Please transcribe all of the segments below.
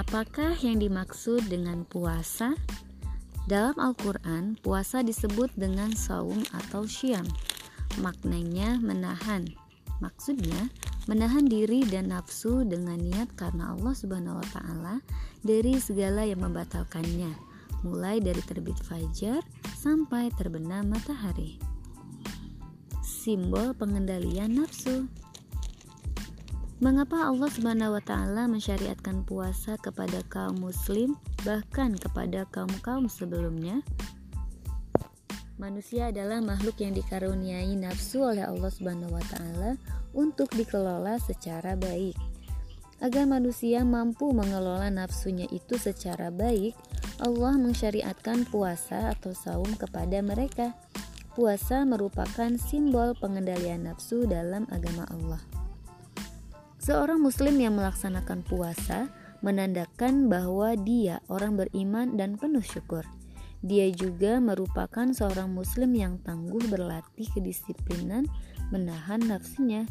Apakah yang dimaksud dengan puasa? Dalam Al-Quran, puasa disebut dengan saum atau syam. Maknanya menahan. Maksudnya, menahan diri dan nafsu dengan niat karena Allah Subhanahu wa taala dari segala yang membatalkannya, mulai dari terbit fajar sampai terbenam matahari. Simbol pengendalian nafsu. Mengapa Allah Subhanahu wa taala mensyariatkan puasa kepada kaum muslim bahkan kepada kaum-kaum sebelumnya? Manusia adalah makhluk yang dikaruniai nafsu oleh Allah Subhanahu wa taala untuk dikelola secara baik. Agar manusia mampu mengelola nafsunya itu secara baik, Allah mensyariatkan puasa atau saum kepada mereka. Puasa merupakan simbol pengendalian nafsu dalam agama Allah. Seorang muslim yang melaksanakan puasa menandakan bahwa dia orang beriman dan penuh syukur. Dia juga merupakan seorang muslim yang tangguh berlatih kedisiplinan, menahan nafsunya,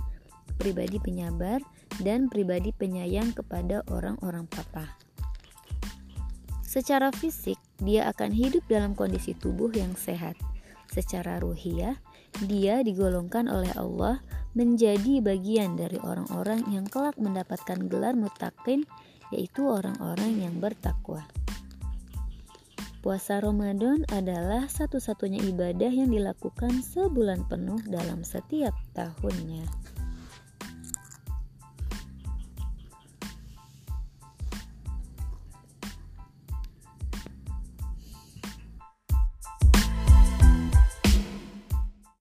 pribadi penyabar, dan pribadi penyayang kepada orang-orang papa. Secara fisik, dia akan hidup dalam kondisi tubuh yang sehat. Secara ruhiyah, dia digolongkan oleh Allah menjadi bagian dari orang-orang yang kelak mendapatkan gelar mutakin, yaitu orang-orang yang bertakwa. Puasa Ramadan adalah satu-satunya ibadah yang dilakukan sebulan penuh dalam setiap tahunnya.